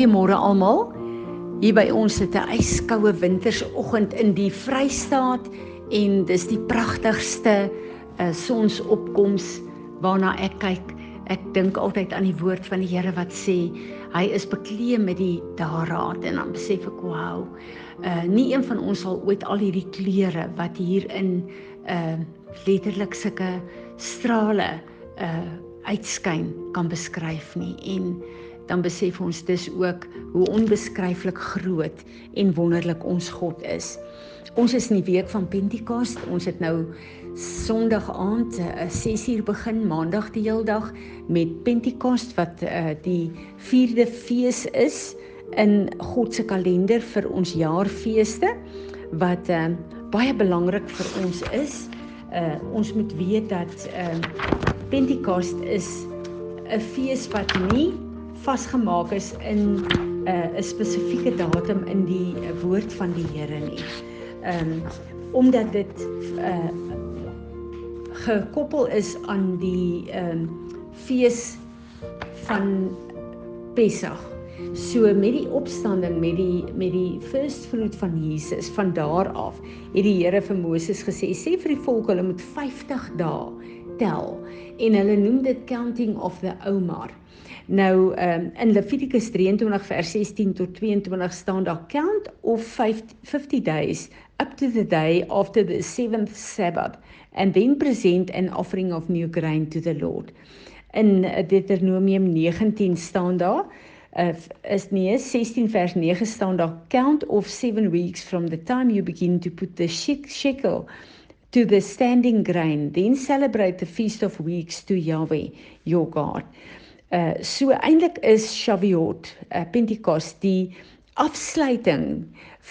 Goeiemôre almal. Hier by ons sit 'n yskoue wintersoggend in die Vrystaat en dis die pragtigste uh, sonsopkoms waarna ek kyk. Ek dink altyd aan die woord van die Here wat sê hy is bekleed met die daraad en dan besef ek wow. Uh nie een van ons sal ooit al hierdie kleure wat hier in uh letterlik sulke strale uh uitskyn kan beskryf nie en dan besef ons dis ook hoe onbeskryflik groot en wonderlik ons God is. Ons is in die week van Pentekos. Ons het nou Sondag aand 6uur eh, begin, Maandag die hele dag met Pentekos wat uh, die 4de fees is in God se kalender vir ons jaarfeeste wat uh, baie belangrik vir ons is. Uh, ons moet weet dat uh, Pentekos is 'n fees wat nie vasgemaak is in 'n uh, spesifieke datum in die woord van die Here nie. Ehm um, omdat dit uh gekoppel is aan die ehm um, fees van Pessach. So met die opstanding met die met die first fruit van Jesus van daar af het die Here vir Moses gesê sê vir die volk hulle moet 50 dae tel en hulle noem dit counting of the Omar. Nou um, in Levitikus 23 vers 16 tot 22 staan daar count of 50 days up to the day after the seventh Sabbath and then present an offering of new grain to the Lord. In Deuteronomium 19 staan daar uh, is nee 16 vers 9 staan daar count of 7 weeks from the time you begin to put the shekel to the standing grain then celebrate the feast of weeks to Yahweh your God. Uh so eintlik is Shavuot, uh, Pentekos die afsluiting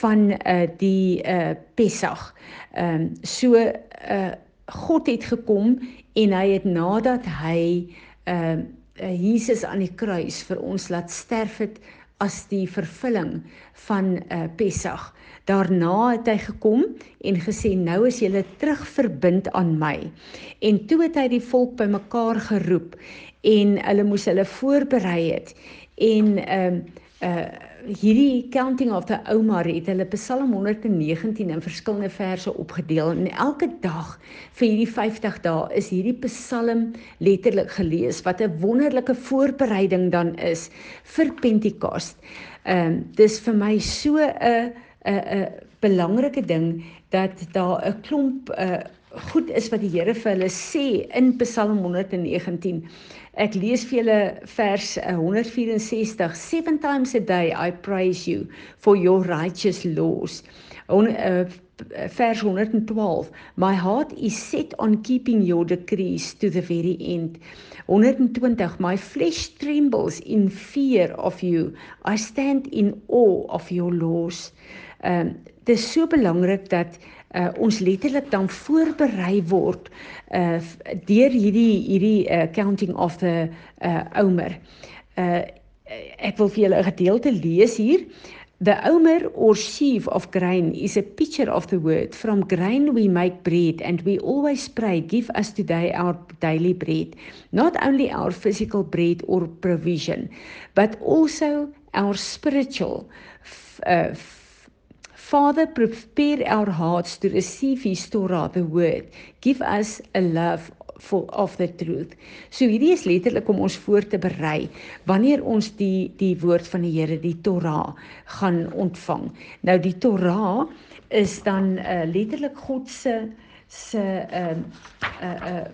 van uh die uh Pessach. Ehm um, so uh God het gekom en hy het nadat hy ehm uh, Jesus aan die kruis vir ons laat sterf het as die vervulling van uh Pessach. Daarna het hy gekom en gesê nou is julle terug verbind aan my. En toe het hy die volk bymekaar geroep en hulle moes hulle voorberei het en ehm uh, uh hierdie counting of the Omar het hulle Psalm 119 in verskillende verse opgedeel en elke dag vir hierdie 50 dae is hierdie Psalm letterlik gelees wat 'n wonderlike voorbereiding dan is vir Pentekoste. Ehm um, dis vir my so 'n 'n 'n belangrike ding dat daar 'n klomp uh goed is wat die Here vir hulle sê in Psalm 119. Ek lees vir julle vers 164. Seven times a day I praise you for your righteous laws. On uh, vers 112. My heart is set on keeping your decrees to the very end. 120. My flesh trembles in fear of you. I stand in awe of your laws. Ehm um, dit is so belangrik dat uh, ons letterlik dan voorberei word uh deur hierdie hierdie uh, counting of the uh Omer. Uh ek wil vir julle 'n gedeelte lees hier. The omer or sheaf of grain is a picture of the word. From grain we make bread, and we always pray, Give us today our daily bread. Not only our physical bread or provision, but also our spiritual uh, Father, prepare our hearts to receive His Torah, the Word. Give us a love for of the truth. So hierdie is letterlik om ons voor te berei wanneer ons die die woord van die Here, die Torah, gaan ontvang. Nou die Torah is dan uh, letterlik God se se ehm uh, uh, uh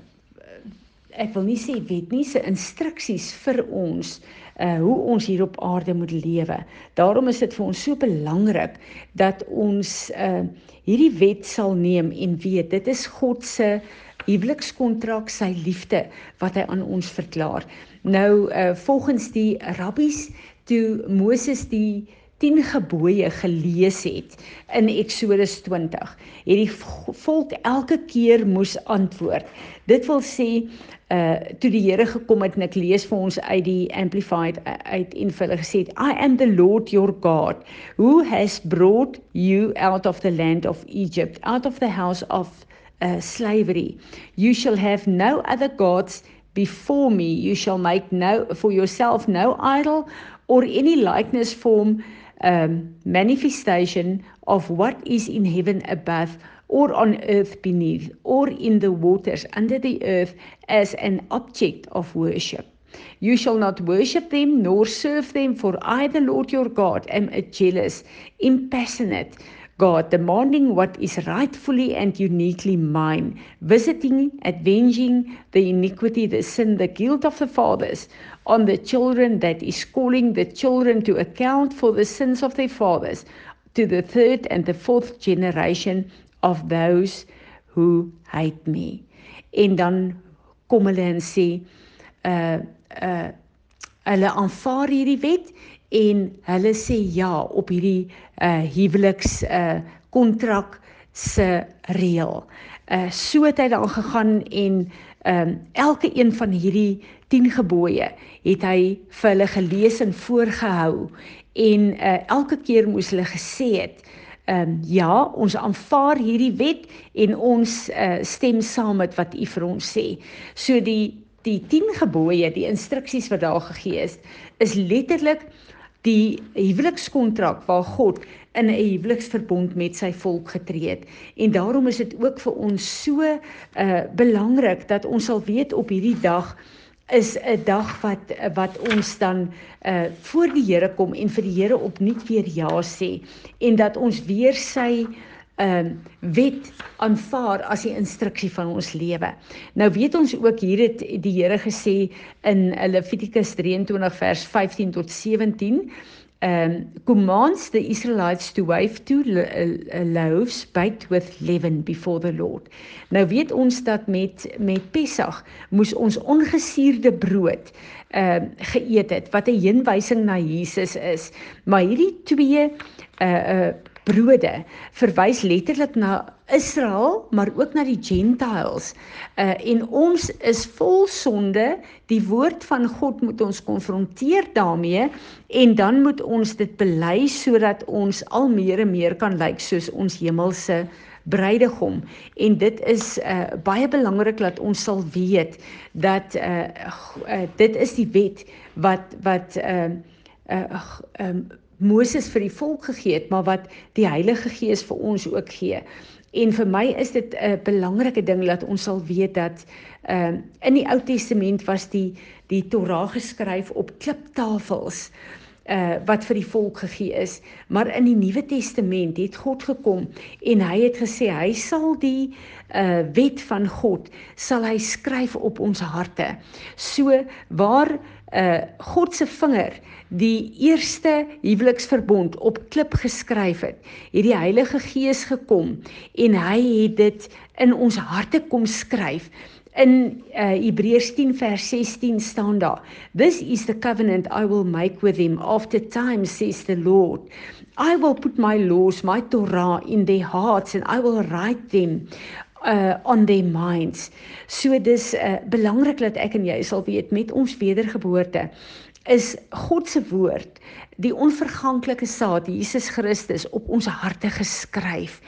ek wil nie sê wet nie, se instruksies vir ons uh hoe ons hier op aarde moet lewe. Daarom is dit vir ons so belangrik dat ons uh hierdie wet sal neem en weet dit is God se huwelikskontrak, sy liefde wat hy aan ons verklaar. Nou uh volgens die rabbies toe Moses die 10 gebooie gelees het in Eksodus 20, het die volk elke keer moes antwoord. Dit wil sê uh toe die Here gekom het en ek lees vir ons uit die amplified uh, uit en vir hulle gesê I am the Lord your God who has brought you out of the land of Egypt out of the house of uh slavery you shall have no other gods before me. You shall make no for yourself no idol or any likeness form um, manifestation of what is in heaven above or on earth beneath or in the waters under the earth as an object of worship. You shall not worship them nor serve them, for I, the Lord your God, am a jealous, impassionate God, demanding what is rightfully and uniquely mine, visiting, avenging the iniquity, the sin, the guilt of the fathers on the children, that is calling the children to account for the sins of their fathers, to the third and the fourth generation of those who hate me. En dan kom hulle en sê uh uh hulle aanvaar hierdie wet en hulle sê ja op hierdie uh huweliks uh kontrak se reël. Uh so het hy dan gegaan en ehm um, elke een van hierdie 10 gebooie het hy vir hulle gelees en voorgehou en uh elke keer moes hulle gesê het ehm um, ja, ons aanvaar hierdie wet en ons uh, stem saam met wat u vir ons sê. So die die 10 gebooie, die instruksies wat daar gegee is, is letterlik die huwelikskontrak waar God in 'n huweliksverbond met sy volk getree het. En daarom is dit ook vir ons so uh belangrik dat ons sal weet op hierdie dag is 'n dag wat wat ons dan uh voor die Here kom en vir die Here opnuut weer ja sê en dat ons weer sy ehm uh, wet aanvaar as die instruksie van ons lewe. Nou weet ons ook hier het die Here gesê in Levitikus 23 vers 15 tot 17 um, commands the Israelites to wave two loaves baked with leaven before the Lord. Nou weet ons dat met met Pessach moes ons ongesuurde brood ehm uh, geëet het wat 'n heenwysing na Jesus is. Maar hierdie twee uh uh brode verwys letterlik na Israel, maar ook na die Gentiles. Uh en ons is vol sonde. Die woord van God moet ons konfronteer daarmee en dan moet ons dit bely sodat ons al meer en meer kan lyk soos ons hemelse bruidegom en dit is uh, baie belangrik dat ons sal weet dat uh, uh, dit is die wet wat wat uh, uh, um, Moses vir die volk gegee het, maar wat die Heilige Gees vir ons ook gee. En vir my is dit 'n belangrike ding dat ons sal weet dat ehm uh, in die Ou Testament was die die Torah geskryf op kliptafels uh wat vir die volk gegee is maar in die Nuwe Testament het God gekom en hy het gesê hy sal die uh wet van God sal hy skryf op ons harte so waar uh God se vinger die eerste huweliksverbond op klip geskryf het, het die Heilige Gees gekom en hy het dit in ons harte kom skryf. In uh, Hebreërs 10 vers 16 staan daar: This is the covenant I will make with him after time says the Lord. I will put my laws, my Torah in their hearts and I will write them uh on their minds. So dis uh belangrik dat ek en jy sal weet met ons wedergeboorte is God se woord die onverganklike saad Jesus Christus op ons harte geskryf.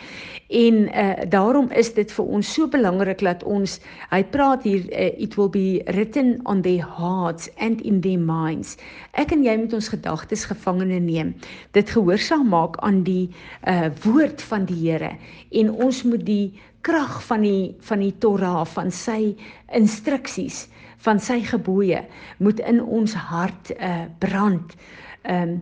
En uh daarom is dit vir ons so belangrik dat ons hy praat hier uh, it will be written on their hearts and in their minds. Ek en jy moet ons gedagtes gevangene neem. Dit gehoorsaam maak aan die uh woord van die Here en ons moet die krag van die van die Torah van sy instruksies van sy gebooie moet in ons hart uh brand. Ehm um,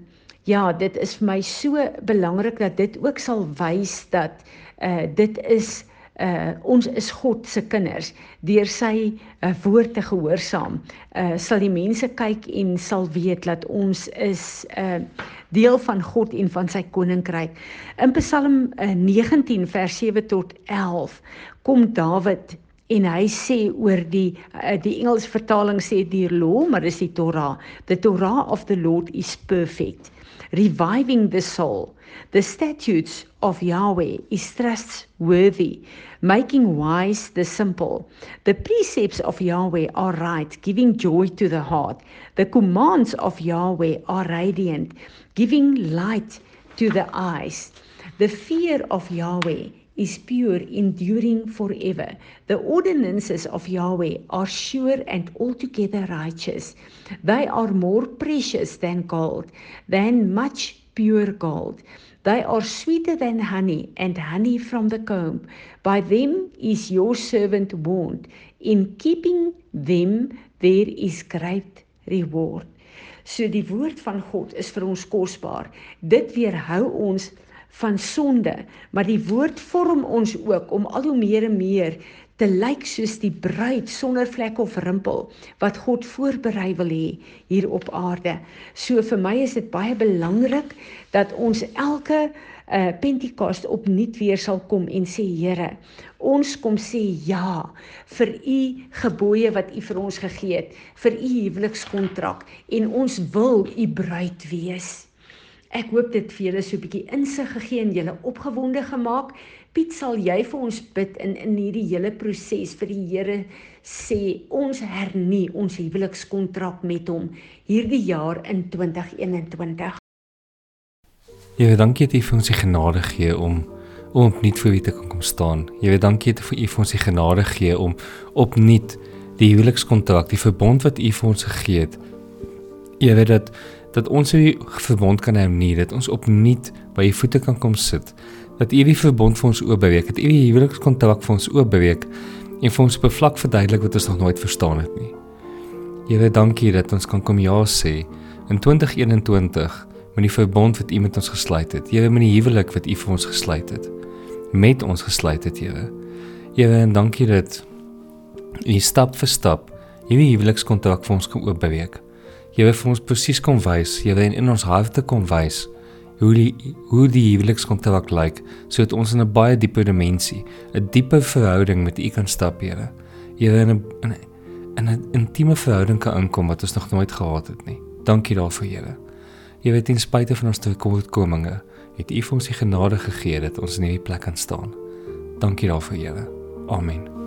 ja, dit is vir my so belangrik dat dit ook sal wys dat uh dit is uh ons is God se kinders. Deur sy uh, woord te gehoorsaam uh sal die mense kyk en sal weet dat ons is uh deel van God en van sy koninkryk. In Psalm uh, 19 vers 7 tot 11 kom Dawid en hy sê oor die die Engels vertaling sê die law maar dis die Torah. The Torah of the Lord is perfect reviving the soul The statutes of Yahweh is trustworthy, making wise the simple. The precepts of Yahweh are right, giving joy to the heart. The commands of Yahweh are radiant, giving light to the eyes. The fear of Yahweh is pure, enduring forever. The ordinances of Yahweh are sure and altogether righteous. They are more precious than gold, than much pure gold. They are sweeter than honey and honey from the comb. By them is your servant warned. In keeping them there is great reward. So die woord van God is vir ons kosbaar. Dit weerhou ons van sonde, maar die woord vorm ons ook om al hoe meer en meer te lyk soos die bruid sonder vlek of rimpel wat God voorberei wil hê hier op aarde. So vir my is dit baie belangrik dat ons elke uh Pentekoste opnuut weer sal kom en sê Here, ons kom sê ja vir u gebooie wat u vir ons gegee het, vir u huwelikskontrak en ons wil u bruid wees. Ek hoop dit vir julle so 'n bietjie insig gegee en julle opgewonde gemaak. Piet, sal jy vir ons bid in in hierdie hele proses vir die Here sê ons hernie ons huwelikskontrak met hom hierdie jaar in 2021. Ja, dankie dat U vir ons die genade gee om om opnuut voor U te kan kom staan. Weet dankie dat U vir ons die genade gee om opnuut die huwelikskontrak, die verbond wat U vir ons gegee het. Jy weet dat dat ons U verbond kan hernie, dat ons opnuut by U voete kan kom sit. Dat U die verbond vir ons oopbreek, dat U die huwelikskontrak vir ons oopbreek en vir ons op 'n vlak verduidelik wat ons nog nooit verstaan het nie. Here, dankie dat ons kan kom ja sê in 2021 met die verbond wat U met ons gesluit het. Here, met die huwelik wat U vir ons gesluit het. Met ons gesluit het, Here. Here, en dankie dat U stap vir stap hierdie huwelikskontrak vir ons kan oopbreek. Jy wil vir ons presies kom wys, jy wil in ons harte kom wys hoe die hoe die huwelikskontrak lyk sodat ons in 'n baie dieper dimensie, 'n dieper verhouding met U kan stap, Here. Wil in 'n in 'n intieme verhouding kan inkom wat ons nog nooit gehad het nie. Dankie daarvoor, Here. Jy weet ten spyte van ons tekortkominge, het U vir ons die genade gegee dat ons in hierdie plek kan staan. Dankie daarvoor, Here. Amen.